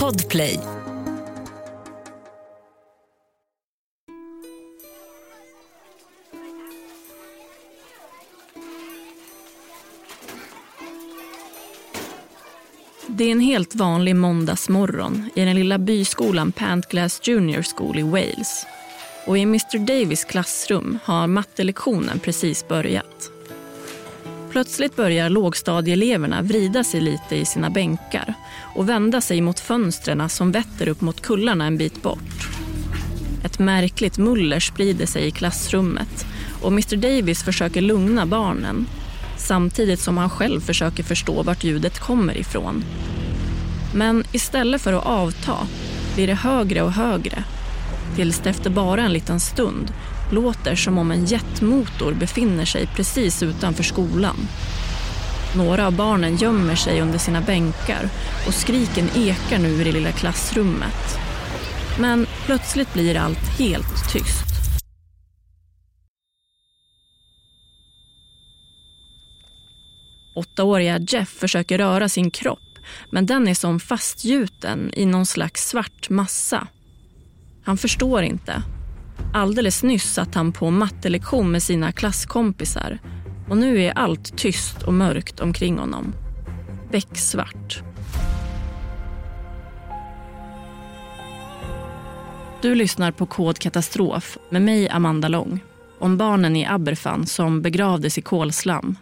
Podplay. Det är en helt vanlig måndagsmorgon i den lilla byskolan Pantglass Junior School i Wales. Och i Mr Davis klassrum har mattelektionen precis börjat. Plötsligt börjar lågstadieeleverna vrida sig lite i sina bänkar och vända sig mot fönstren som vetter upp mot kullarna en bit bort. Ett märkligt muller sprider sig i klassrummet och Mr Davis försöker lugna barnen samtidigt som han själv försöker förstå vart ljudet kommer ifrån. Men istället för att avta blir det högre och högre tills det efter bara en liten stund låter som om en jetmotor befinner sig precis utanför skolan. Några av barnen gömmer sig under sina bänkar och skriken ekar nu i det lilla klassrummet. Men plötsligt blir allt helt tyst. Åttaåriga Jeff försöker röra sin kropp men den är som fastgjuten i någon slags svart massa. Han förstår inte. Alldeles nyss satt han på mattelektion med sina klasskompisar och nu är allt tyst och mörkt omkring honom. Becksvart. Du lyssnar på Kod katastrof med mig, Amanda Lång om barnen i Aberfan som begravdes i kolslam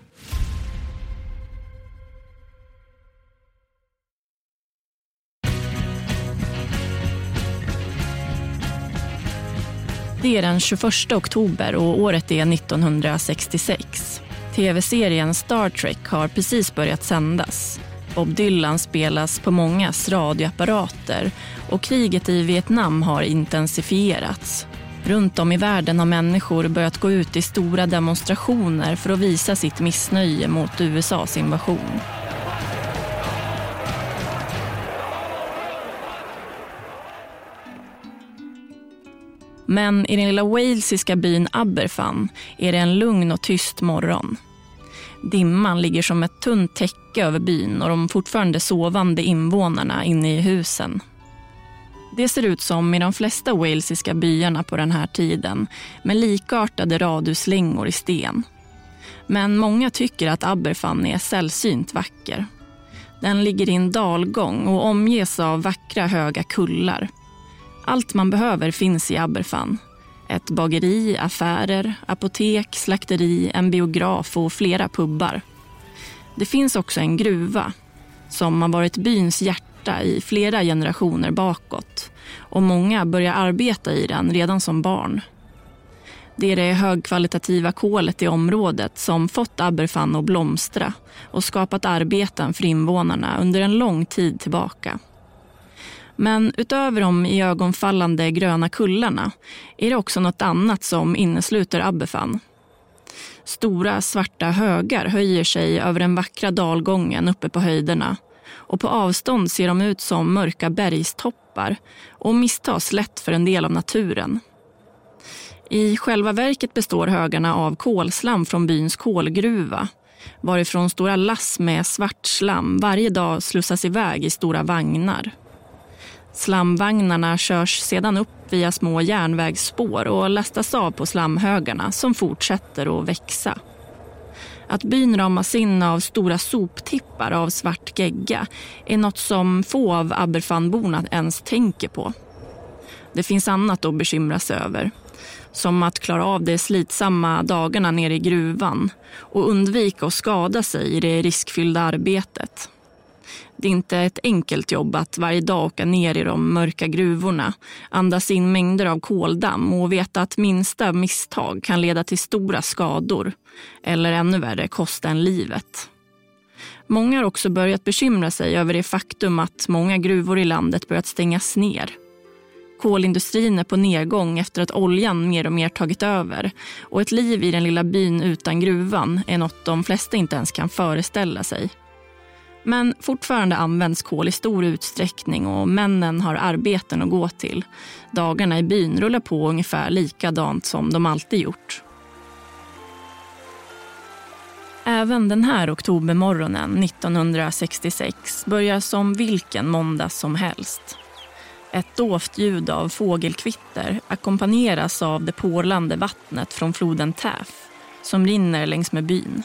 Det är den 21 oktober och året är 1966. Tv-serien Star Trek har precis börjat sändas. Bob Dylan spelas på mångas radioapparater och kriget i Vietnam har intensifierats. Runt om i världen har människor börjat gå ut i stora demonstrationer för att visa sitt missnöje mot USAs invasion. Men i den lilla walesiska byn Aberfan är det en lugn och tyst morgon. Dimman ligger som ett tunt täcke över byn och de fortfarande sovande invånarna inne i husen. Det ser ut som i de flesta walesiska byarna på den här tiden med likartade radhuslängor i sten. Men många tycker att Aberfan är sällsynt vacker. Den ligger i en dalgång och omges av vackra höga kullar allt man behöver finns i Aberfan. Ett bageri, affärer, apotek, slakteri, en biograf och flera pubbar. Det finns också en gruva som har varit byns hjärta i flera generationer bakåt och många börjar arbeta i den redan som barn. Det är det högkvalitativa kolet i området som fått Aberfan att blomstra och skapat arbeten för invånarna under en lång tid tillbaka. Men utöver de iögonfallande gröna kullarna är det också något annat som innesluter Abbefan. Stora svarta högar höjer sig över den vackra dalgången uppe på höjderna och på avstånd ser de ut som mörka bergstoppar och misstas lätt för en del av naturen. I själva verket består högarna av kolslam från byns kolgruva varifrån stora lass med svart slam varje dag slussas iväg i stora vagnar. Slamvagnarna körs sedan upp via små järnvägsspår och lastas av på slamhögarna som fortsätter att växa. Att byn ramas in av stora soptippar av svart gegga är något som få av Aberfanborna ens tänker på. Det finns annat att bekymra sig över. Som att klara av de slitsamma dagarna nere i gruvan och undvika att skada sig i det riskfyllda arbetet. Det är inte ett enkelt jobb att varje dag åka ner i de mörka gruvorna, andas in mängder av koldamm och veta att minsta misstag kan leda till stora skador eller ännu värre kosta en livet. Många har också börjat bekymra sig över det faktum att många gruvor i landet börjat stängas ner. Kolindustrin är på nedgång efter att oljan mer och mer tagit över och ett liv i den lilla byn utan gruvan är något de flesta inte ens kan föreställa sig. Men fortfarande används kol i stor utsträckning och männen har arbeten att gå till. Dagarna i byn rullar på ungefär likadant som de alltid gjort. Även den här oktobermorgonen 1966 börjar som vilken måndag som helst. Ett dovt ljud av fågelkvitter ackompanjeras av det porlande vattnet från floden Täf som rinner längs med byn.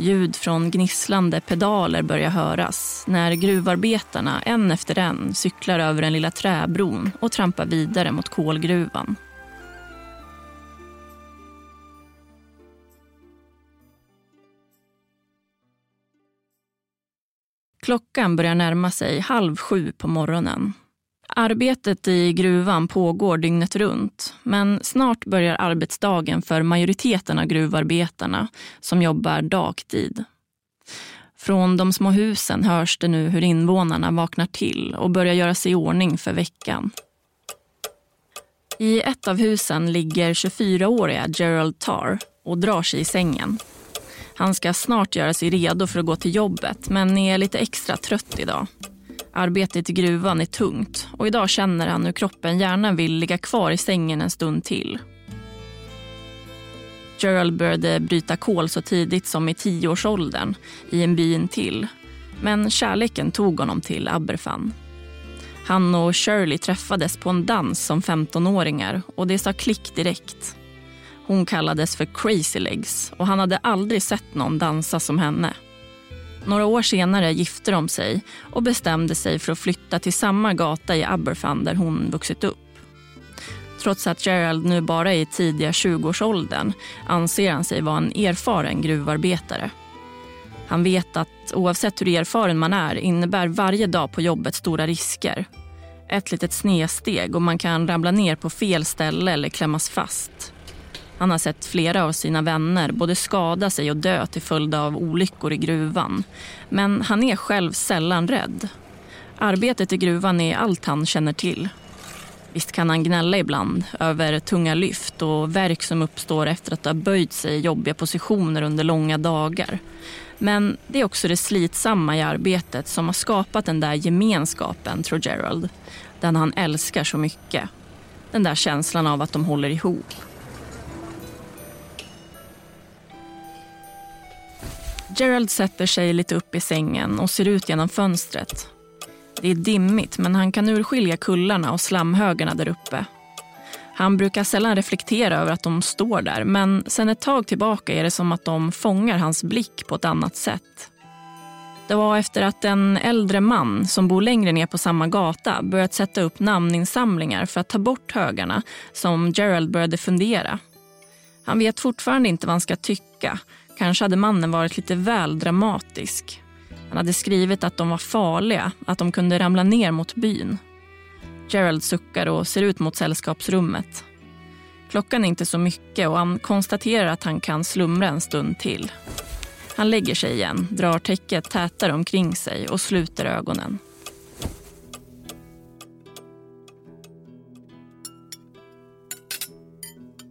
Ljud från gnisslande pedaler börjar höras när gruvarbetarna en efter en cyklar över den lilla träbron och trampar vidare mot kolgruvan. Klockan börjar närma sig halv sju på morgonen. Arbetet i gruvan pågår dygnet runt men snart börjar arbetsdagen för majoriteten av gruvarbetarna som jobbar dagtid. Från de små husen hörs det nu hur invånarna vaknar till och börjar göra sig i ordning för veckan. I ett av husen ligger 24-åriga Gerald Tarr och drar sig i sängen. Han ska snart göra sig redo för att gå till jobbet men är lite extra trött idag. Arbetet i gruvan är tungt och idag känner han hur kroppen gärna vill ligga kvar i sängen en stund till. Gerald började bryta kol så tidigt som i tioårsåldern i en by till. Men kärleken tog honom till Aberfan. Han och Shirley träffades på en dans som 15-åringar och det sa klick direkt. Hon kallades för Crazy Legs och han hade aldrig sett någon dansa som henne. Några år senare gifte de sig och bestämde sig för att flytta till samma gata i Aberfan där hon vuxit upp. Trots att Gerald nu bara är i tidiga 20-årsåldern anser han sig vara en erfaren gruvarbetare. Han vet att oavsett hur erfaren man är innebär varje dag på jobbet stora risker. Ett litet snedsteg och man kan ramla ner på fel ställe eller klämmas fast. Han har sett flera av sina vänner både skada sig och dö till följd av olyckor i gruvan. Men han är själv sällan rädd. Arbetet i gruvan är allt han känner till. Visst kan han gnälla ibland över tunga lyft och verk som uppstår efter att ha böjt sig i jobbiga positioner under långa dagar. Men det är också det slitsamma i arbetet som har skapat den där gemenskapen, tror Gerald. Den han älskar så mycket. Den där känslan av att de håller ihop. Gerald sätter sig lite upp i sängen och ser ut genom fönstret. Det är dimmigt men han kan urskilja kullarna och slamhögarna där uppe. Han brukar sällan reflektera över att de står där men sen ett tag tillbaka är det som att de fångar hans blick på ett annat sätt. Det var efter att en äldre man som bor längre ner på samma gata börjat sätta upp namninsamlingar för att ta bort högarna som Gerald började fundera. Han vet fortfarande inte vad han ska tycka Kanske hade mannen varit lite väl dramatisk. Han hade skrivit att de var farliga, att de kunde ramla ner mot byn. Gerald suckar och ser ut mot sällskapsrummet. Klockan är inte så mycket och han konstaterar att han kan slumra en stund till. Han lägger sig igen, drar täcket tätare omkring sig och sluter ögonen.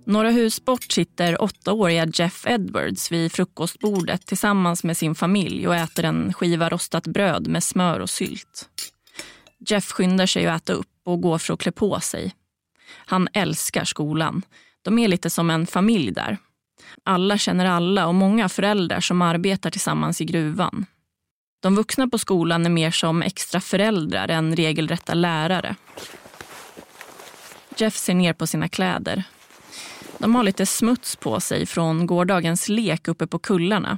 Några hus bort sitter åttaåriga Jeff Edwards vid frukostbordet tillsammans med sin familj och äter en skiva rostat bröd med smör och sylt. Jeff skyndar sig att äta upp och går för att klä på sig. Han älskar skolan. De är lite som en familj där. Alla känner alla och många föräldrar som arbetar tillsammans i gruvan. De vuxna på skolan är mer som extra föräldrar än regelrätta lärare. Jeff ser ner på sina kläder de har lite smuts på sig från gårdagens lek uppe på kullarna.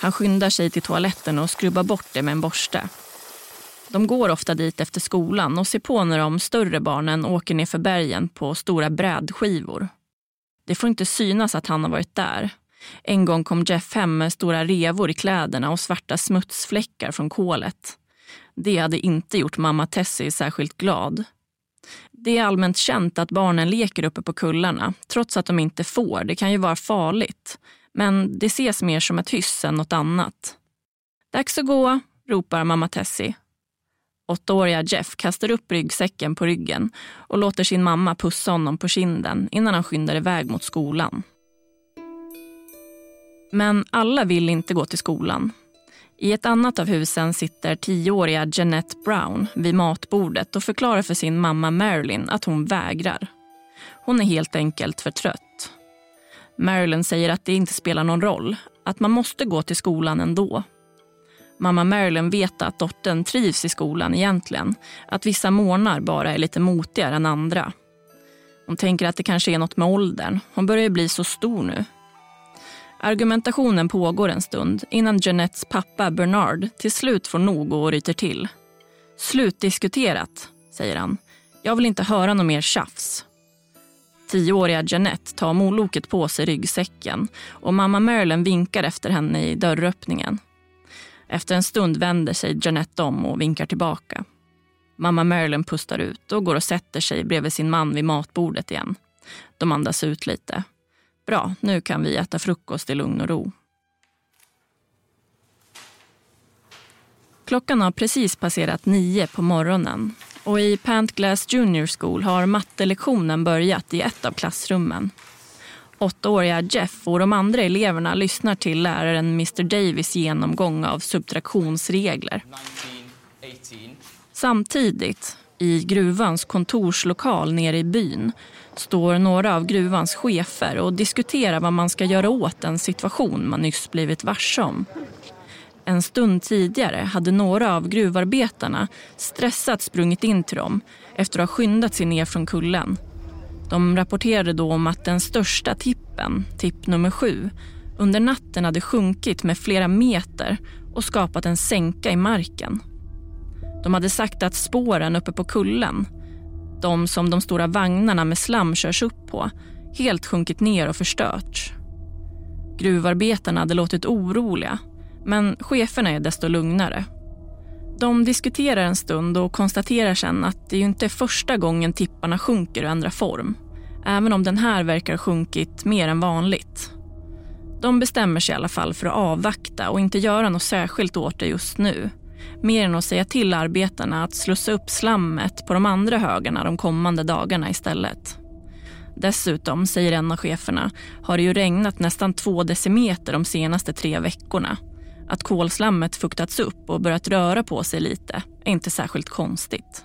Han skyndar sig till toaletten och skrubbar bort det med en borste. De går ofta dit efter skolan och ser på när de större barnen åker ner för bergen på stora brädskivor. Det får inte synas att han har varit där. En gång kom Jeff hem med stora revor i kläderna och svarta smutsfläckar från kolet. Det hade inte gjort mamma Tessie särskilt glad. Det är allmänt känt att barnen leker uppe på kullarna, trots att de inte får. Det kan ju vara farligt. Men det ses mer som ett hyss än något annat. Dags att gå, ropar mamma Tessie. Åttaåriga Jeff kastar upp ryggsäcken på ryggen och låter sin mamma pussa honom på kinden innan han skyndar iväg mot skolan. Men alla vill inte gå till skolan. I ett annat av husen sitter tioåriga Jeanette Brown vid matbordet och förklarar för sin mamma Marilyn att hon vägrar. Hon är helt enkelt för trött. Marilyn säger att det inte spelar någon roll, att man måste gå till skolan ändå. Mamma Marilyn vet att dottern trivs i skolan egentligen, att vissa månader bara är lite motigare än andra. Hon tänker att det kanske är något med åldern, hon börjar bli så stor nu. Argumentationen pågår en stund innan Jeanettes pappa Bernard till slut får nog och ryter till. Slutdiskuterat, säger han. Jag vill inte höra något mer tjafs. Tioåriga Jeanette tar moloket på sig ryggsäcken och mamma Marilyn vinkar efter henne i dörröppningen. Efter en stund vänder sig Jeanette om och vinkar tillbaka. Mamma Marilyn pustar ut och går och sätter sig bredvid sin man vid matbordet igen. De andas ut lite. Bra, nu kan vi äta frukost i lugn och ro. Klockan har precis passerat nio på morgonen och i Pantglass Junior School har mattelektionen börjat i ett av klassrummen. Åttaåriga Jeff och de andra eleverna lyssnar till läraren Mr Davis genomgång av subtraktionsregler. 19, Samtidigt, i gruvans kontorslokal nere i byn står några av gruvans chefer och diskuterar vad man ska göra åt den situation man nyss blivit varse om. En stund tidigare hade några av gruvarbetarna stressat sprungit in till dem efter att ha skyndat sig ner från kullen. De rapporterade då om att den största tippen, tipp nummer sju, under natten hade sjunkit med flera meter och skapat en sänka i marken. De hade sagt att spåren uppe på kullen, de som de stora vagnarna med slam körs upp på, helt sjunkit ner och förstörts. Gruvarbetarna hade låtit oroliga men cheferna är desto lugnare. De diskuterar en stund och konstaterar sen att det ju inte är första gången tipparna sjunker och ändrar form. Även om den här verkar ha sjunkit mer än vanligt. De bestämmer sig i alla fall för att avvakta och inte göra något särskilt åt det just nu. Mer än att säga till arbetarna att slussa upp slammet på de andra högarna de kommande dagarna istället. Dessutom, säger en av cheferna, har det ju regnat nästan två decimeter de senaste tre veckorna att kolslammet fuktats upp och börjat röra på sig lite är inte särskilt konstigt.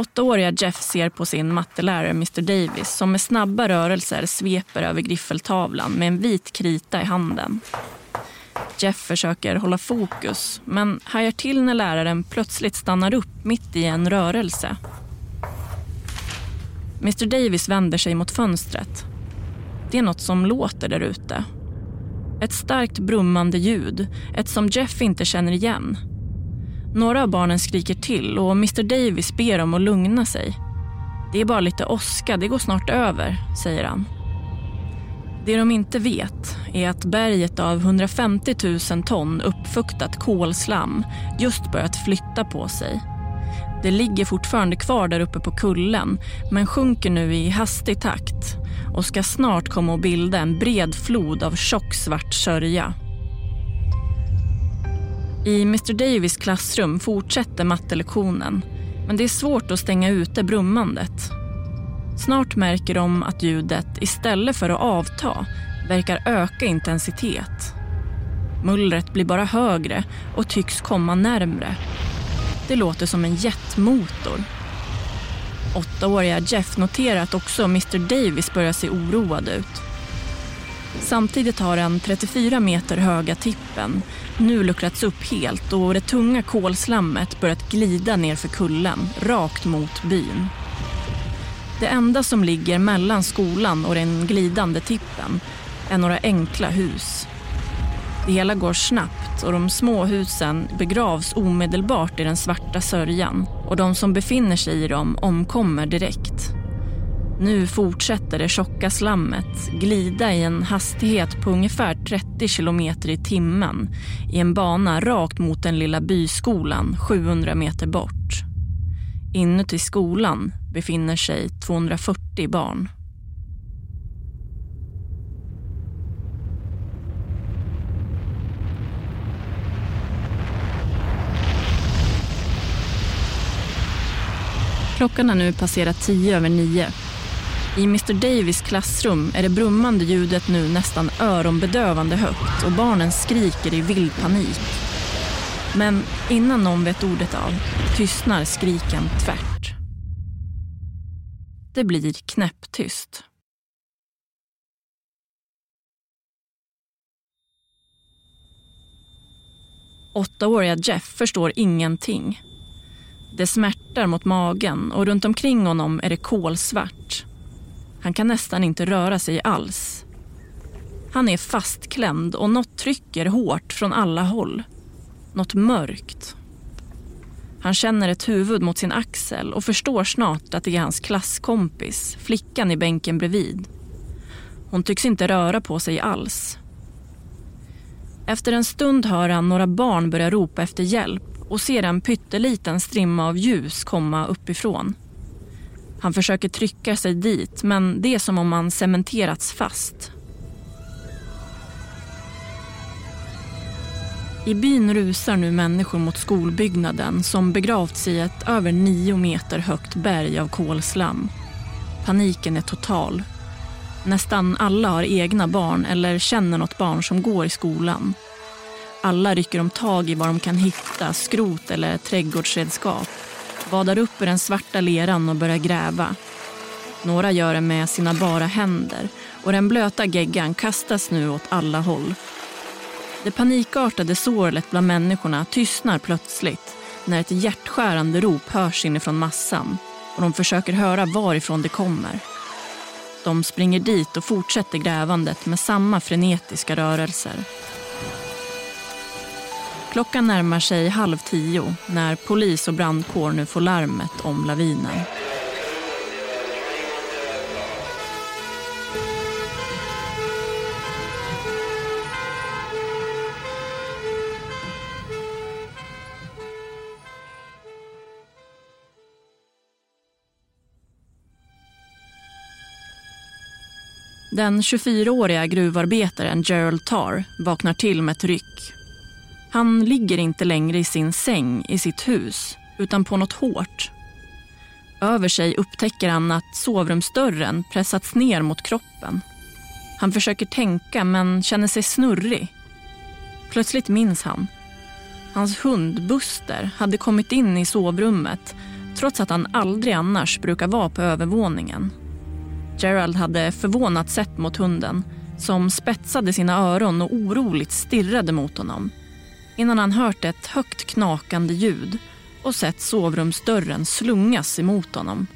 Åttaåriga Jeff ser på sin mattelärare Mr Davis som med snabba rörelser sveper över griffeltavlan med en vit krita i handen. Jeff försöker hålla fokus men hajar till när läraren plötsligt stannar upp mitt i en rörelse. Mr Davis vänder sig mot fönstret. Det är något som låter där ute. Ett starkt brummande ljud, ett som Jeff inte känner igen. Några av barnen skriker till och Mr Davis ber dem att lugna sig. Det är bara lite åska, det går snart över, säger han. Det de inte vet är att berget av 150 000 ton uppfuktat kolslam just börjat flytta på sig. Det ligger fortfarande kvar där uppe på kullen men sjunker nu i hastig takt och ska snart komma att bilda en bred flod av tjock svart sörja. I Mr Davis klassrum fortsätter mattelektionen men det är svårt att stänga ute brummandet. Snart märker de att ljudet istället för att avta verkar öka intensitet. Mullret blir bara högre och tycks komma närmre. Det låter som en jetmotor. Åttaåriga Jeff noterar att också Mr Davis börjar se oroad ut. Samtidigt har den 34 meter höga tippen nu luckrats upp helt och det tunga kolslammet börjat glida ner för kullen, rakt mot byn. Det enda som ligger mellan skolan och den glidande tippen är några enkla hus. Det hela går snabbt och de små husen begravs omedelbart i den svarta sörjan och de som befinner sig i dem omkommer direkt. Nu fortsätter det tjocka slammet glida i en hastighet på ungefär 30 kilometer i timmen i en bana rakt mot den lilla byskolan 700 meter bort. Inuti skolan befinner sig 240 barn. Klockan har nu passerat tio över nio. I Mr Davis klassrum är det brummande ljudet nu nästan öronbedövande högt och barnen skriker i vild panik. Men innan någon vet ordet av tystnar skriken tvärt. Det blir knäpptyst. Åttaåriga Jeff förstår ingenting. Det smärtar mot magen och runt omkring honom är det kolsvart. Han kan nästan inte röra sig alls. Han är fastklämd och något trycker hårt från alla håll. Något mörkt. Han känner ett huvud mot sin axel och förstår snart att det är hans klasskompis, flickan i bänken bredvid. Hon tycks inte röra på sig alls. Efter en stund hör han några barn börja ropa efter hjälp och ser en pytteliten strimma av ljus komma uppifrån. Han försöker trycka sig dit men det är som om han cementerats fast. I byn rusar nu människor mot skolbyggnaden som begravts i ett över nio meter högt berg av kolslam. Paniken är total. Nästan alla har egna barn eller känner något barn som går i skolan. Alla rycker om tag i vad de kan hitta, skrot eller trädgårdsredskap. Vadar upp ur den svarta leran och börjar gräva. Några gör det med sina bara händer och den blöta geggan kastas nu åt alla håll. Det panikartade sorlet bland människorna tystnar plötsligt när ett hjärtskärande rop hörs inifrån massan och de försöker höra varifrån det kommer. De springer dit och fortsätter grävandet med samma frenetiska rörelser. Klockan närmar sig halv tio när polis och brandkår nu får larmet om lavinen. Den 24-åriga gruvarbetaren Gerald Tarr vaknar till med ett ryck. Han ligger inte längre i sin säng i sitt hus, utan på något hårt. Över sig upptäcker han att sovrumsdörren pressats ner mot kroppen. Han försöker tänka, men känner sig snurrig. Plötsligt minns han. Hans hund Buster hade kommit in i sovrummet trots att han aldrig annars brukar vara på övervåningen. Gerald hade förvånat sett mot hunden som spetsade sina öron och oroligt stirrade mot honom innan han hört ett högt knakande ljud och sett sovrumsdörren slungas emot honom.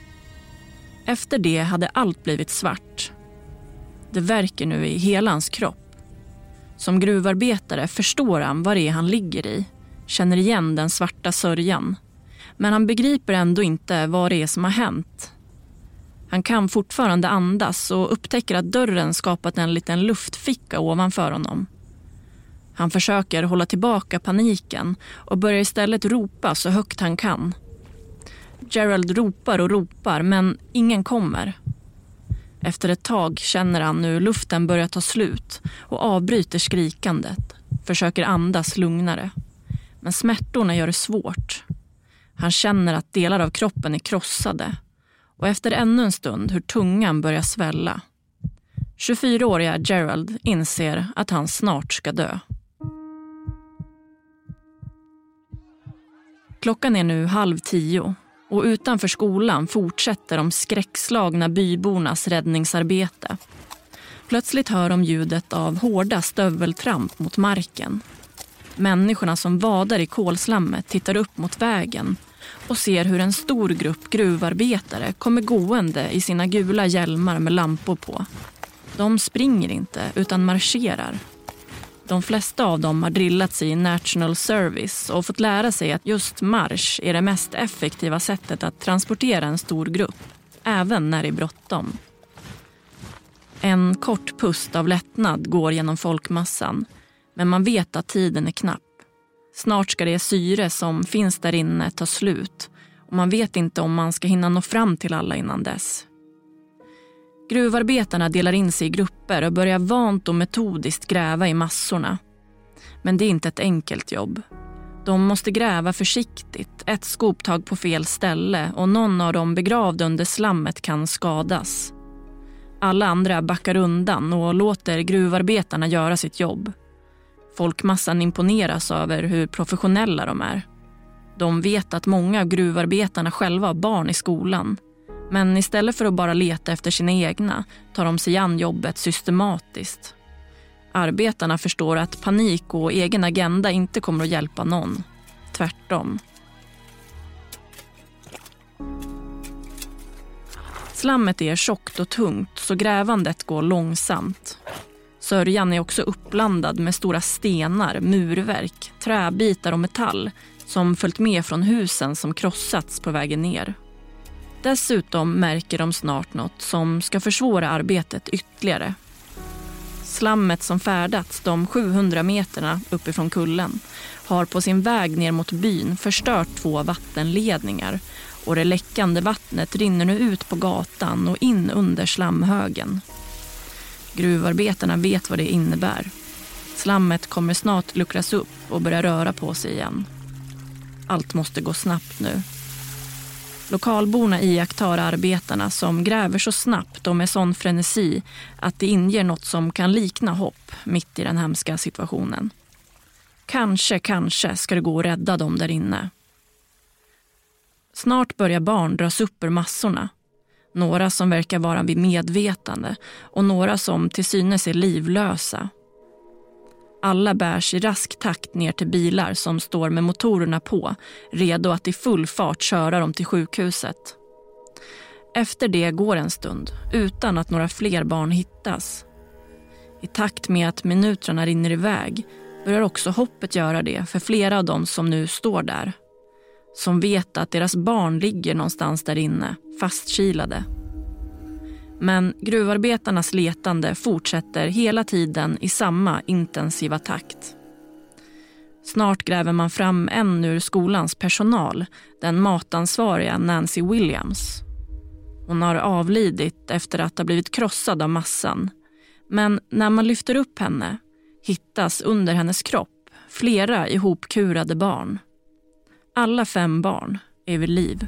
Efter det hade allt blivit svart. Det verkar nu i hela hans kropp. Som gruvarbetare förstår han vad det är han ligger i, känner igen den svarta sörjan. Men han begriper ändå inte vad det är som har hänt. Han kan fortfarande andas och upptäcker att dörren skapat en liten luftficka ovanför honom. Han försöker hålla tillbaka paniken och börjar istället ropa så högt han kan. Gerald ropar och ropar, men ingen kommer. Efter ett tag känner han hur luften börjar ta slut och avbryter skrikandet. Försöker andas lugnare. Men smärtorna gör det svårt. Han känner att delar av kroppen är krossade och efter ännu en stund hur tungan börjar svälla. 24-åriga Gerald inser att han snart ska dö. Klockan är nu halv tio och utanför skolan fortsätter de skräckslagna bybornas räddningsarbete. Plötsligt hör de ljudet av hårda stöveltramp mot marken. Människorna som vadar i kolslammet tittar upp mot vägen och ser hur en stor grupp gruvarbetare kommer gående i sina gula hjälmar med lampor på. De springer inte, utan marscherar de flesta av dem har drillats i National Service och fått lära sig att just marsch är det mest effektiva sättet att transportera en stor grupp. även när det är bråttom. En kort pust av lättnad går genom folkmassan men man vet att tiden är knapp. Snart ska det syre som finns där inne ta slut och man vet inte om man ska hinna nå fram till alla innan dess. Gruvarbetarna delar in sig i grupper och börjar vant och metodiskt gräva i massorna. Men det är inte ett enkelt jobb. De måste gräva försiktigt, ett skoptag på fel ställe och någon av dem begravd under slammet kan skadas. Alla andra backar undan och låter gruvarbetarna göra sitt jobb. Folkmassan imponeras över hur professionella de är. De vet att många av gruvarbetarna själva har barn i skolan. Men istället för att bara leta efter sina egna tar de sig an jobbet systematiskt. Arbetarna förstår att panik och egen agenda inte kommer att hjälpa någon. Tvärtom. Slammet är tjockt och tungt så grävandet går långsamt. Sörjan är också uppblandad med stora stenar, murverk, träbitar och metall som följt med från husen som krossats på vägen ner. Dessutom märker de snart något som ska försvåra arbetet ytterligare. Slammet som färdats de 700 meterna uppifrån kullen har på sin väg ner mot byn förstört två vattenledningar och det läckande vattnet rinner nu ut på gatan och in under slamhögen. Gruvarbetarna vet vad det innebär. Slammet kommer snart luckras upp och börja röra på sig igen. Allt måste gå snabbt nu. Lokalborna iakttar arbetarna som gräver så snabbt och med sån frenesi att det inger något som kan likna hopp mitt i den hemska situationen. Kanske, kanske ska det gå att rädda dem där inne. Snart börjar barn dras upp ur massorna. Några som verkar vara vid medvetande och några som till synes är livlösa. Alla bärs i rask takt ner till bilar som står med motorerna på redo att i full fart köra dem till sjukhuset. Efter det går en stund utan att några fler barn hittas. I takt med att minuterna rinner iväg börjar också hoppet göra det för flera av dem som nu står där. Som vet att deras barn ligger någonstans där inne, fastkilade. Men gruvarbetarnas letande fortsätter hela tiden i samma intensiva takt. Snart gräver man fram en ur skolans personal, den matansvariga Nancy Williams. Hon har avlidit efter att ha blivit krossad av massan. Men när man lyfter upp henne hittas under hennes kropp flera ihopkurade barn. Alla fem barn är vid liv.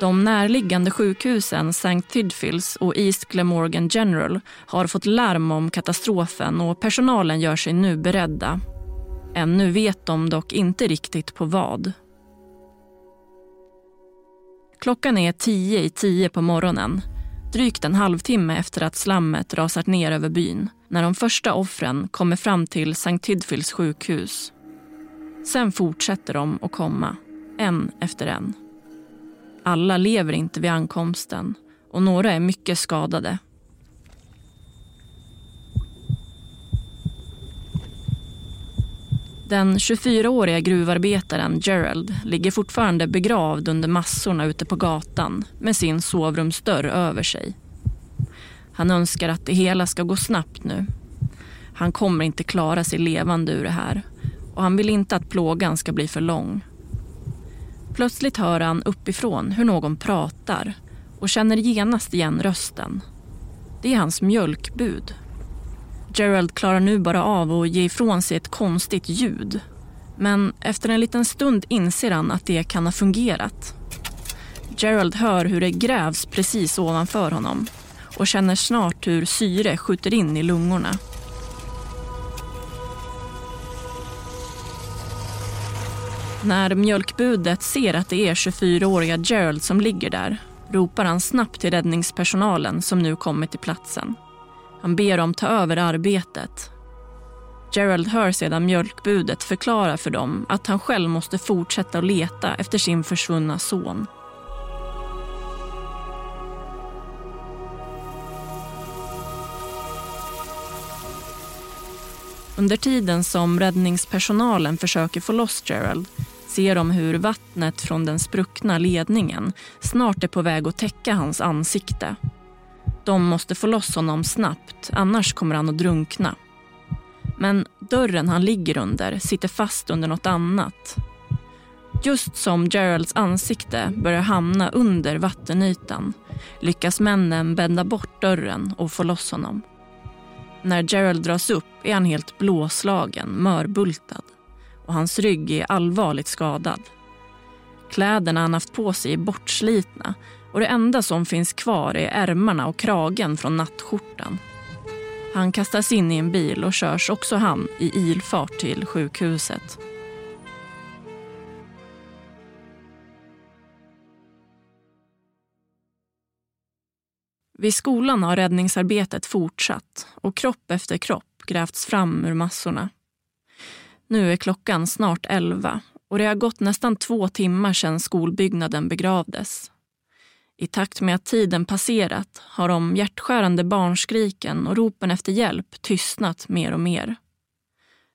De närliggande sjukhusen St. Tidfields och East Glamorgan General har fått larm om katastrofen och personalen gör sig nu beredda. Ännu vet de dock inte riktigt på vad. Klockan är tio i tio på morgonen. Drygt en halvtimme efter att slammet rasat ner över byn när de första offren kommer fram till St. Tidfields sjukhus. Sen fortsätter de att komma, en efter en. Alla lever inte vid ankomsten och några är mycket skadade. Den 24-åriga gruvarbetaren Gerald ligger fortfarande begravd under massorna ute på gatan med sin sovrumsdörr över sig. Han önskar att det hela ska gå snabbt nu. Han kommer inte klara sig levande ur det här och han vill inte att plågan ska bli för lång. Plötsligt hör han uppifrån hur någon pratar och känner genast igen rösten. Det är hans mjölkbud. Gerald klarar nu bara av att ge ifrån sig ett konstigt ljud. Men efter en liten stund inser han att det kan ha fungerat. Gerald hör hur det grävs precis ovanför honom och känner snart hur syre skjuter in i lungorna. När mjölkbudet ser att det är 24-åriga Gerald som ligger där ropar han snabbt till räddningspersonalen som nu kommit till platsen. Han ber dem ta över arbetet. Gerald hör sedan mjölkbudet förklara för dem att han själv måste fortsätta att leta efter sin försvunna son. Under tiden som räddningspersonalen försöker få loss Gerald ser de hur vattnet från den spruckna ledningen snart är på väg att täcka hans ansikte. De måste få loss honom snabbt, annars kommer han att drunkna. Men dörren han ligger under sitter fast under något annat. Just som Geralds ansikte börjar hamna under vattenytan lyckas männen bända bort dörren och få loss honom. När Gerald dras upp är han helt blåslagen, mörbultad och hans rygg är allvarligt skadad. Kläderna han haft på sig är bortslitna och det enda som finns kvar är ärmarna och kragen från nattskjortan. Han kastas in i en bil och körs också han i ilfart till sjukhuset. Vid skolan har räddningsarbetet fortsatt och kropp efter kropp grävts fram ur massorna. Nu är klockan snart elva och det har gått nästan två timmar sedan skolbyggnaden begravdes. I takt med att tiden passerat har de hjärtskärande barnskriken och ropen efter hjälp tystnat mer och mer.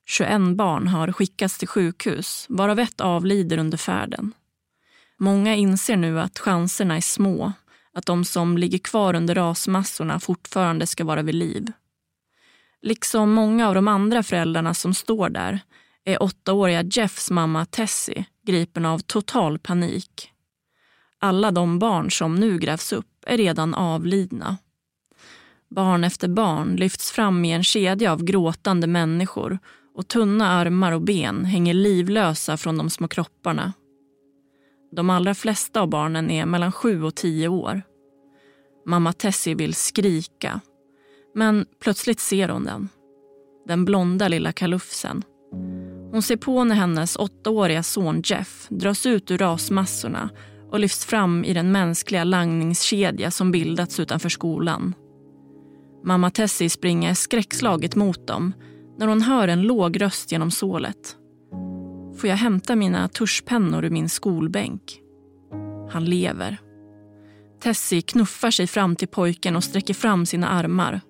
21 barn har skickats till sjukhus, varav ett avlider under färden. Många inser nu att chanserna är små, att de som ligger kvar under rasmassorna fortfarande ska vara vid liv. Liksom många av de andra föräldrarna som står där är åttaåriga Jeffs mamma Tessie gripen av total panik. Alla de barn som nu grävs upp är redan avlidna. Barn efter barn lyfts fram i en kedja av gråtande människor och tunna armar och ben hänger livlösa från de små kropparna. De allra flesta av barnen är mellan sju och tio år. Mamma Tessie vill skrika, men plötsligt ser hon den. Den blonda lilla kalufsen. Hon ser på när hennes åttaåriga son Jeff dras ut ur rasmassorna och lyfts fram i den mänskliga langningskedja som bildats utanför skolan. Mamma Tessie springer skräckslaget mot dem när hon hör en låg röst genom sålet. Får jag hämta mina tuschpennor ur min skolbänk? Han lever. Tessie knuffar sig fram till pojken och sträcker fram sina armar.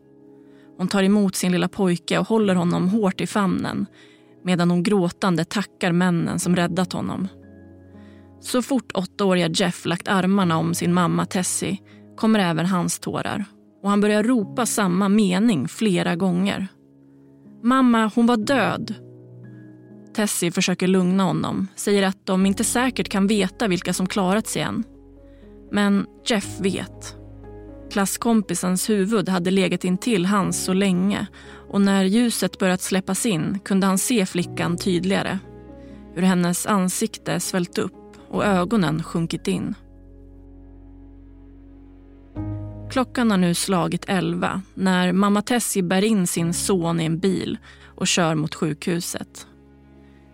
Hon tar emot sin lilla pojke och håller honom hårt i famnen medan hon gråtande tackar männen som räddat honom. Så fort åttaåriga Jeff lagt armarna om sin mamma Tessie kommer även hans tårar och han börjar ropa samma mening flera gånger. Mamma, hon var död. Tessie försöker lugna honom, säger att de inte säkert kan veta vilka som klarat sig än. Men Jeff vet. Klasskompisens huvud hade legat intill hans så länge och när ljuset börjat släppas in kunde han se flickan tydligare. Hur hennes ansikte svällt upp och ögonen sjunkit in. Klockan har nu slagit elva när mamma Tessie bär in sin son i en bil och kör mot sjukhuset.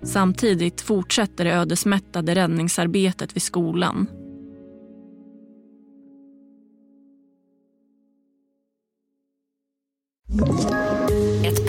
Samtidigt fortsätter det ödesmättade räddningsarbetet vid skolan.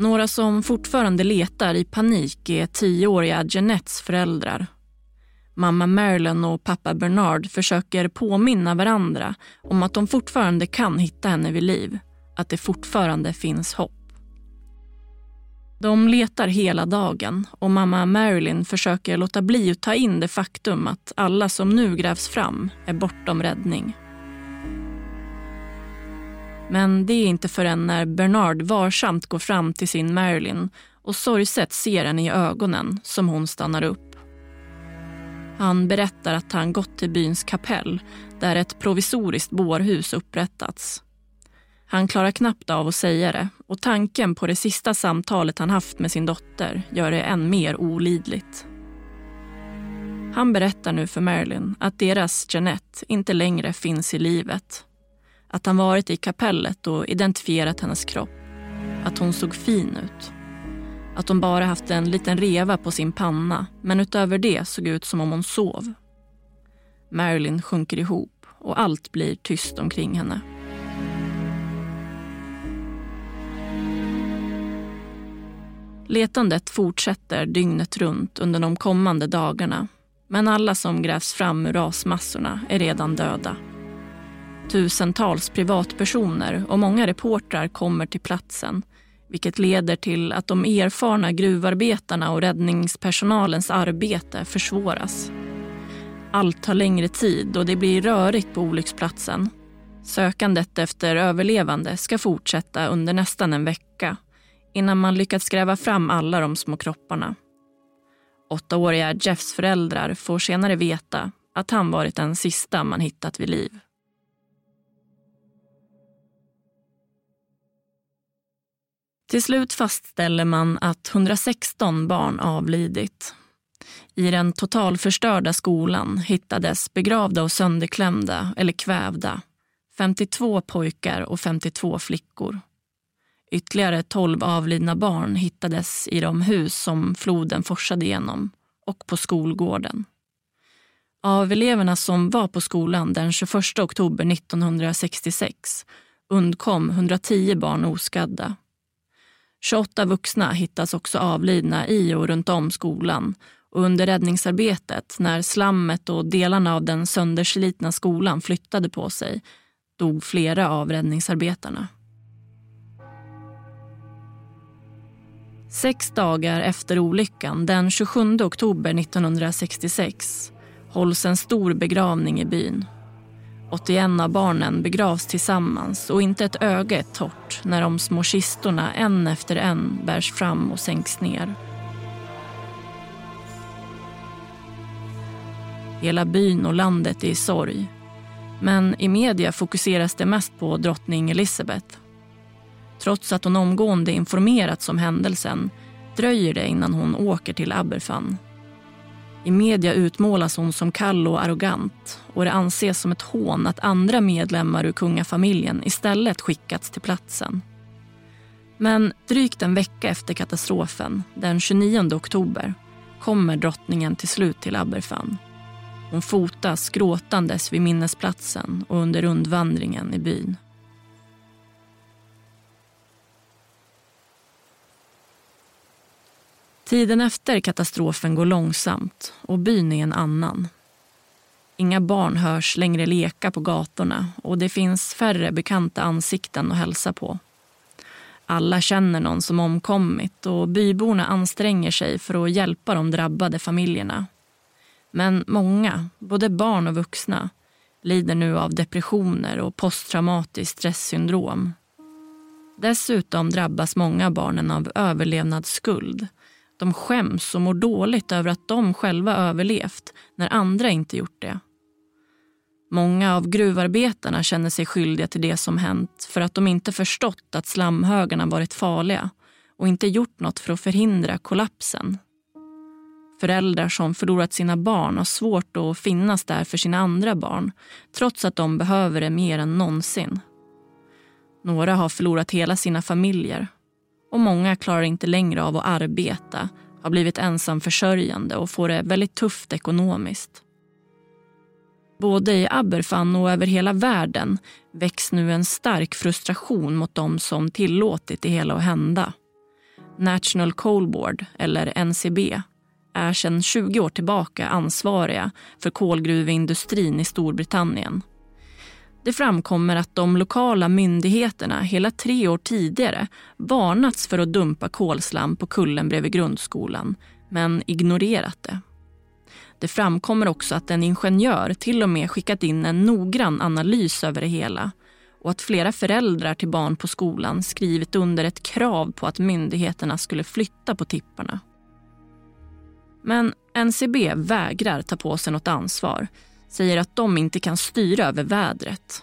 Några som fortfarande letar i panik är tioåriga Jeanettes föräldrar. Mamma Marilyn och pappa Bernard försöker påminna varandra om att de fortfarande kan hitta henne vid liv. Att det fortfarande finns hopp. De letar hela dagen och mamma Marilyn försöker låta bli att ta in det faktum att alla som nu grävs fram är bortom räddning. Men det är inte förrän när Bernard varsamt går fram till sin Marilyn och sorgset ser henne i ögonen som hon stannar upp. Han berättar att han gått till byns kapell där ett provisoriskt bårhus upprättats. Han klarar knappt av att säga det och tanken på det sista samtalet han haft med sin dotter gör det än mer olidligt. Han berättar nu för Marilyn att deras Jeanette inte längre finns i livet. Att han varit i kapellet och identifierat hennes kropp. Att hon såg fin ut. Att hon bara haft en liten reva på sin panna men utöver det såg ut som om hon sov. Marilyn sjunker ihop och allt blir tyst omkring henne. Letandet fortsätter dygnet runt under de kommande dagarna men alla som grävs fram ur rasmassorna är redan döda. Tusentals privatpersoner och många reportrar kommer till platsen vilket leder till att de erfarna gruvarbetarna och räddningspersonalens arbete försvåras. Allt tar längre tid och det blir rörigt på olycksplatsen. Sökandet efter överlevande ska fortsätta under nästan en vecka innan man lyckats gräva fram alla de små kropparna. Åttaåriga Jeffs föräldrar får senare veta att han varit den sista man hittat vid liv. Till slut fastställer man att 116 barn avlidit. I den totalförstörda skolan hittades begravda och sönderklämda eller kvävda 52 pojkar och 52 flickor. Ytterligare 12 avlidna barn hittades i de hus som floden forsade genom och på skolgården. Av eleverna som var på skolan den 21 oktober 1966 undkom 110 barn oskadda 28 vuxna hittas också avlidna i och runt om skolan och under räddningsarbetet, när slammet och delarna av den sönderslitna skolan flyttade på sig, dog flera av räddningsarbetarna. Sex dagar efter olyckan, den 27 oktober 1966 hålls en stor begravning i byn 81 av barnen begravs tillsammans och inte ett öga är torrt när de små kistorna en efter en bärs fram och sänks ner. Hela byn och landet är i sorg. Men i media fokuseras det mest på drottning Elizabeth. Trots att hon omgående informerats om händelsen dröjer det innan hon åker till Aberfan i media utmålas hon som kall och arrogant och det anses som ett hån att andra medlemmar ur kungafamiljen istället skickats till platsen. Men drygt en vecka efter katastrofen, den 29 oktober, kommer drottningen till slut till Aberfan. Hon fotas gråtandes vid minnesplatsen och under rundvandringen i byn. Tiden efter katastrofen går långsamt och byn är en annan. Inga barn hörs längre leka på gatorna och det finns färre bekanta ansikten att hälsa på. Alla känner någon som omkommit och byborna anstränger sig för att hjälpa de drabbade familjerna. Men många, både barn och vuxna, lider nu av depressioner och posttraumatiskt stresssyndrom. Dessutom drabbas många barnen av överlevnadsskuld de skäms och mår dåligt över att de själva överlevt när andra inte gjort det. Många av gruvarbetarna känner sig skyldiga till det som hänt för att de inte förstått att slamhögarna varit farliga och inte gjort något för att förhindra kollapsen. Föräldrar som förlorat sina barn har svårt att finnas där för sina andra barn trots att de behöver det mer än någonsin. Några har förlorat hela sina familjer och många klarar inte längre av att arbeta, har blivit ensamförsörjande och får det väldigt tufft ekonomiskt. Både i Aberfan och över hela världen väcks nu en stark frustration mot de som tillåtit det hela att hända. National Coal Board, eller NCB, är sedan 20 år tillbaka ansvariga för kolgruveindustrin i Storbritannien. Det framkommer att de lokala myndigheterna hela tre år tidigare varnats för att dumpa kolslam på kullen bredvid grundskolan, men ignorerat det. Det framkommer också att en ingenjör till och med skickat in en noggrann analys över det hela och att flera föräldrar till barn på skolan skrivit under ett krav på att myndigheterna skulle flytta på tipparna. Men NCB vägrar ta på sig något ansvar säger att de inte kan styra över vädret.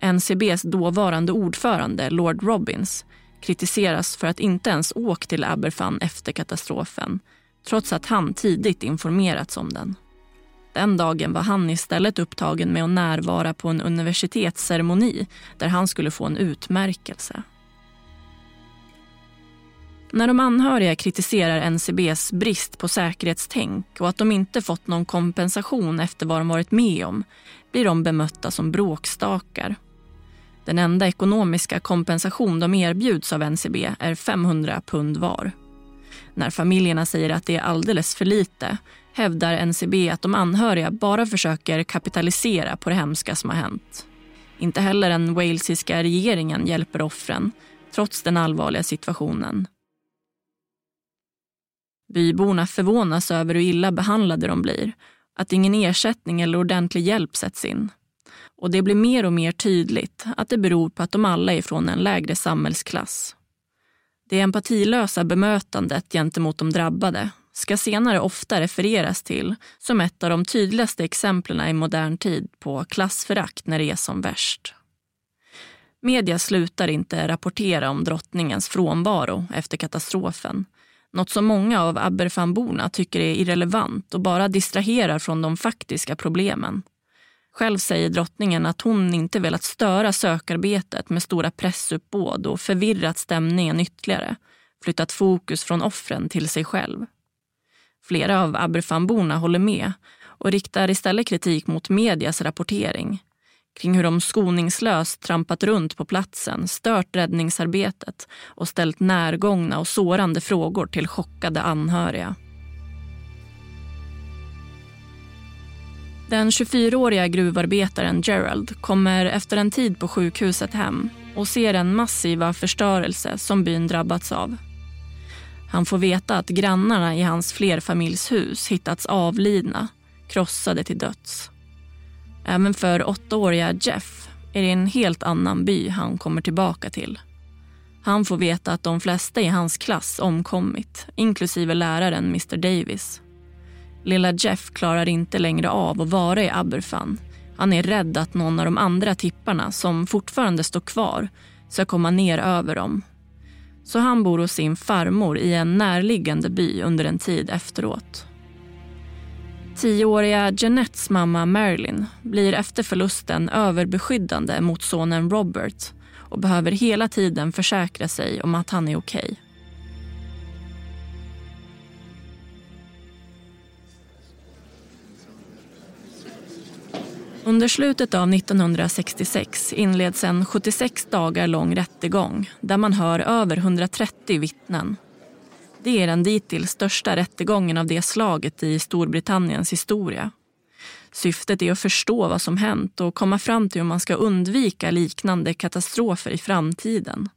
NCBs dåvarande ordförande, Lord Robbins, kritiseras för att inte ens åkt till Aberfan efter katastrofen trots att han tidigt informerats om den. Den dagen var han istället upptagen med att närvara på en universitetsceremoni där han skulle få en utmärkelse. När de anhöriga kritiserar NCBs brist på säkerhetstänk och att de inte fått någon kompensation efter vad de varit med om blir de bemötta som bråkstakar. Den enda ekonomiska kompensation de erbjuds av NCB är 500 pund var. När familjerna säger att det är alldeles för lite hävdar NCB att de anhöriga bara försöker kapitalisera på det hemska som har hänt. Inte heller den walesiska regeringen hjälper offren trots den allvarliga situationen. Byborna förvånas över hur illa behandlade de blir, att ingen ersättning eller ordentlig hjälp sätts in. Och det blir mer och mer tydligt att det beror på att de alla är från en lägre samhällsklass. Det empatilösa bemötandet gentemot de drabbade ska senare ofta refereras till som ett av de tydligaste exemplen i modern tid på klassförakt när det är som värst. Media slutar inte rapportera om drottningens frånvaro efter katastrofen något som många av Aberfanborna tycker är irrelevant och bara distraherar från de faktiska problemen. Själv säger drottningen att hon inte velat störa sökarbetet med stora pressuppbåd och förvirrat stämningen ytterligare, flyttat fokus från offren till sig själv. Flera av Aberfanborna håller med och riktar istället kritik mot medias rapportering kring hur de skoningslöst trampat runt på platsen, stört räddningsarbetet och ställt närgångna och sårande frågor till chockade anhöriga. Den 24-åriga gruvarbetaren Gerald kommer efter en tid på sjukhuset hem och ser den massiva förstörelse som byn drabbats av. Han får veta att grannarna i hans flerfamiljshus hittats avlidna, krossade till döds. Även för åttaåriga Jeff är det en helt annan by han kommer tillbaka till. Han får veta att de flesta i hans klass omkommit, inklusive läraren Mr Davis. Lilla Jeff klarar inte längre av att vara i Aberfan. Han är rädd att någon av de andra tipparna som fortfarande står kvar ska komma ner över dem. Så han bor hos sin farmor i en närliggande by under en tid efteråt. Tioåriga Jeanettes mamma Marilyn blir efter förlusten överbeskyddande mot sonen Robert och behöver hela tiden försäkra sig om att han är okej. Okay. Under slutet av 1966 inleds en 76 dagar lång rättegång där man hör över 130 vittnen det är den dittills största rättegången av det slaget i Storbritanniens historia. Syftet är att förstå vad som hänt och komma fram till hur man ska undvika liknande katastrofer i framtiden.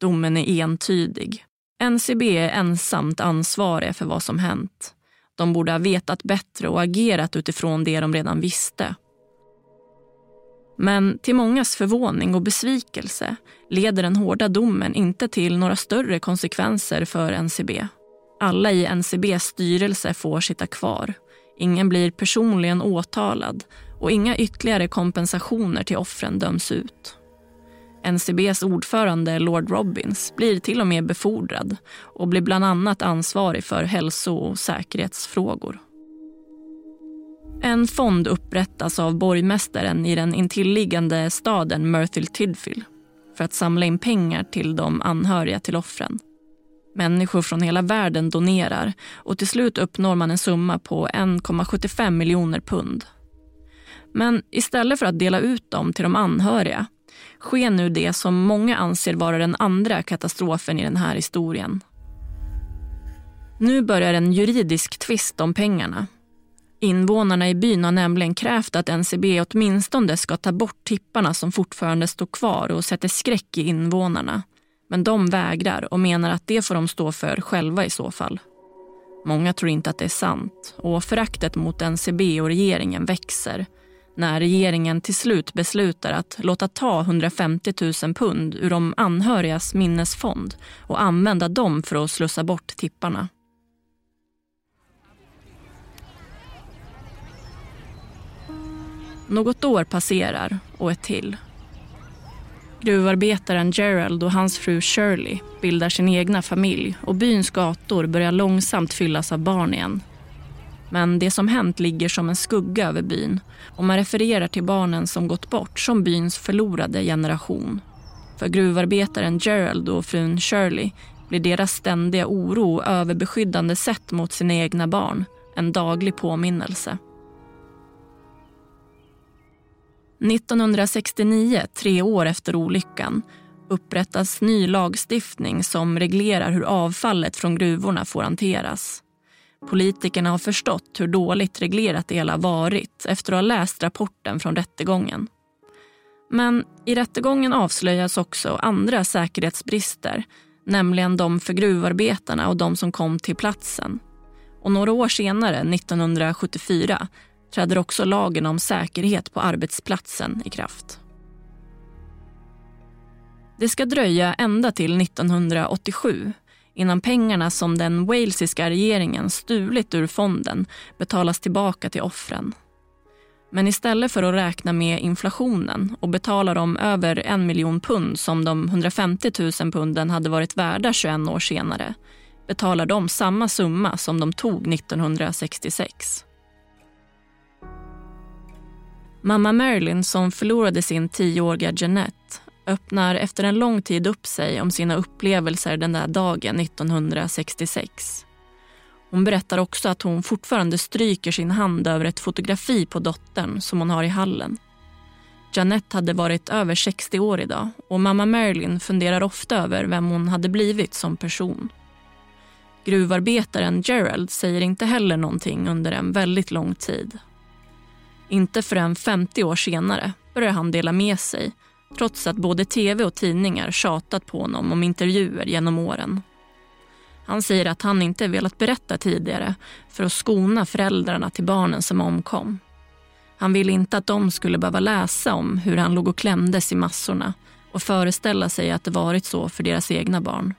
Domen är entydig. NCB är ensamt ansvariga för vad som hänt. De borde ha vetat bättre och agerat utifrån det de redan visste. Men till mångas förvåning och besvikelse leder den hårda domen inte till några större konsekvenser för NCB. Alla i NCBs styrelse får sitta kvar. Ingen blir personligen åtalad och inga ytterligare kompensationer till offren döms ut. NCBs ordförande Lord Robbins blir till och med befordrad och blir bland annat ansvarig för hälso och säkerhetsfrågor. En fond upprättas av borgmästaren i den intilliggande staden Merthyr Tydfil för att samla in pengar till de anhöriga till offren. Människor från hela världen donerar och till slut uppnår man en summa på 1,75 miljoner pund. Men istället för att dela ut dem till de anhöriga sker nu det som många anser vara den andra katastrofen i den här historien. Nu börjar en juridisk tvist om pengarna Invånarna i byn har nämligen krävt att NCB åtminstone ska ta bort tipparna som fortfarande står kvar och sätter skräck i invånarna. Men de vägrar och menar att det får de stå för själva i så fall. Många tror inte att det är sant och föraktet mot NCB och regeringen växer när regeringen till slut beslutar att låta ta 150 000 pund ur de anhörigas minnesfond och använda dem för att slussa bort tipparna. Något år passerar och ett till. Gruvarbetaren Gerald och hans fru Shirley bildar sin egna familj och byns gator börjar långsamt fyllas av barn igen. Men det som hänt ligger som en skugga över byn och man refererar till barnen som gått bort som byns förlorade generation. För gruvarbetaren Gerald och frun Shirley blir deras ständiga oro och överbeskyddande sätt mot sina egna barn en daglig påminnelse. 1969, tre år efter olyckan, upprättas ny lagstiftning som reglerar hur avfallet från gruvorna får hanteras. Politikerna har förstått hur dåligt reglerat det hela varit efter att ha läst rapporten från rättegången. Men i rättegången avslöjas också andra säkerhetsbrister nämligen de för gruvarbetarna och de som kom till platsen. Och några år senare, 1974, träder också lagen om säkerhet på arbetsplatsen i kraft. Det ska dröja ända till 1987 innan pengarna som den walesiska regeringen stulit ur fonden betalas tillbaka till offren. Men istället för att räkna med inflationen och betala de över en miljon pund som de 150 000 punden hade varit värda 21 år senare betalar de samma summa som de tog 1966. Mamma Marilyn, som förlorade sin tioåriga Jeanette öppnar efter en lång tid upp sig om sina upplevelser den där dagen 1966. Hon berättar också att hon fortfarande stryker sin hand över ett fotografi på dottern som hon har i hallen. Jeanette hade varit över 60 år idag och mamma Marilyn funderar ofta över vem hon hade blivit som person. Gruvarbetaren Gerald säger inte heller någonting under en väldigt lång tid. Inte förrän 50 år senare börjar han dela med sig trots att både tv och tidningar tjatat på honom om intervjuer genom åren. Han säger att han inte velat berätta tidigare för att skona föräldrarna till barnen som omkom. Han ville inte att de skulle behöva läsa om hur han låg och klämdes i massorna och föreställa sig att det varit så för deras egna barn.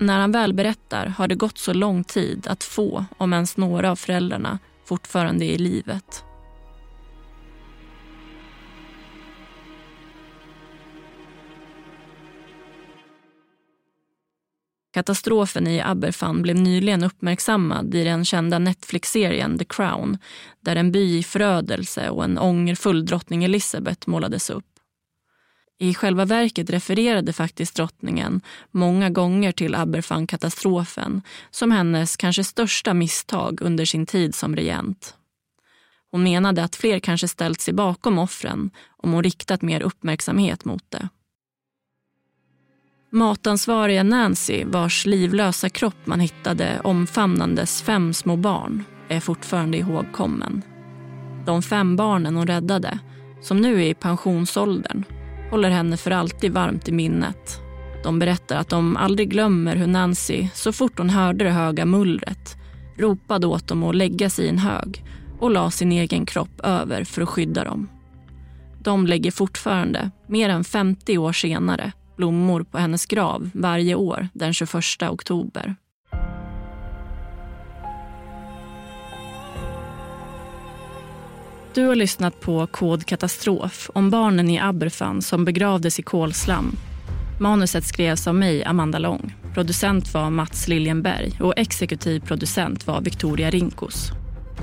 När han väl berättar har det gått så lång tid att få, om ens några av föräldrarna, fortfarande är i livet. Katastrofen i Aberfan blev nyligen uppmärksammad i den kända Netflix-serien The Crown där en by i förödelse och en ångerfull drottning Elizabeth målades upp. I själva verket refererade faktiskt drottningen många gånger till Aberfan-katastrofen som hennes kanske största misstag under sin tid som regent. Hon menade att fler kanske ställt sig bakom offren om hon riktat mer uppmärksamhet mot det. Matansvariga Nancy, vars livlösa kropp man hittade omfamnandes fem små barn, är fortfarande ihågkommen. De fem barnen hon räddade, som nu är i pensionsåldern, håller henne för alltid varmt i minnet. De berättar att de aldrig glömmer hur Nancy, så fort hon hörde det höga mullret, ropade åt dem att lägga sig i en hög och la sin egen kropp över för att skydda dem. De lägger fortfarande, mer än 50 år senare, blommor på hennes grav varje år den 21 oktober. Du har lyssnat på Kod katastrof om barnen i Aberfan som begravdes i kolslam. Manuset skrevs av mig, Amanda Lång. Producent var Mats Liljenberg och exekutiv producent var Victoria Rinkos.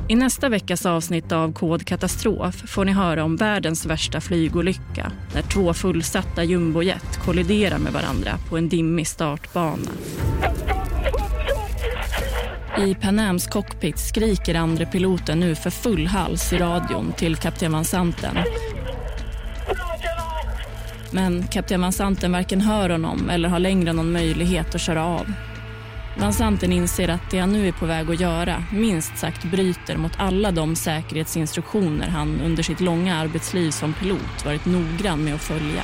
I nästa veckas avsnitt av Kod katastrof får ni höra om världens värsta flygolycka när två fullsatta jumbojet kolliderar med varandra på en dimmig startbana. I Panams cockpit skriker andre piloten nu för full hals i radion till kapten Van Santen. Men kapten Van Santen varken hör honom eller har längre någon möjlighet att köra av. Van Santen inser att det han nu är på väg att göra minst sagt bryter mot alla de säkerhetsinstruktioner han under sitt långa arbetsliv som pilot varit noggrann med att följa.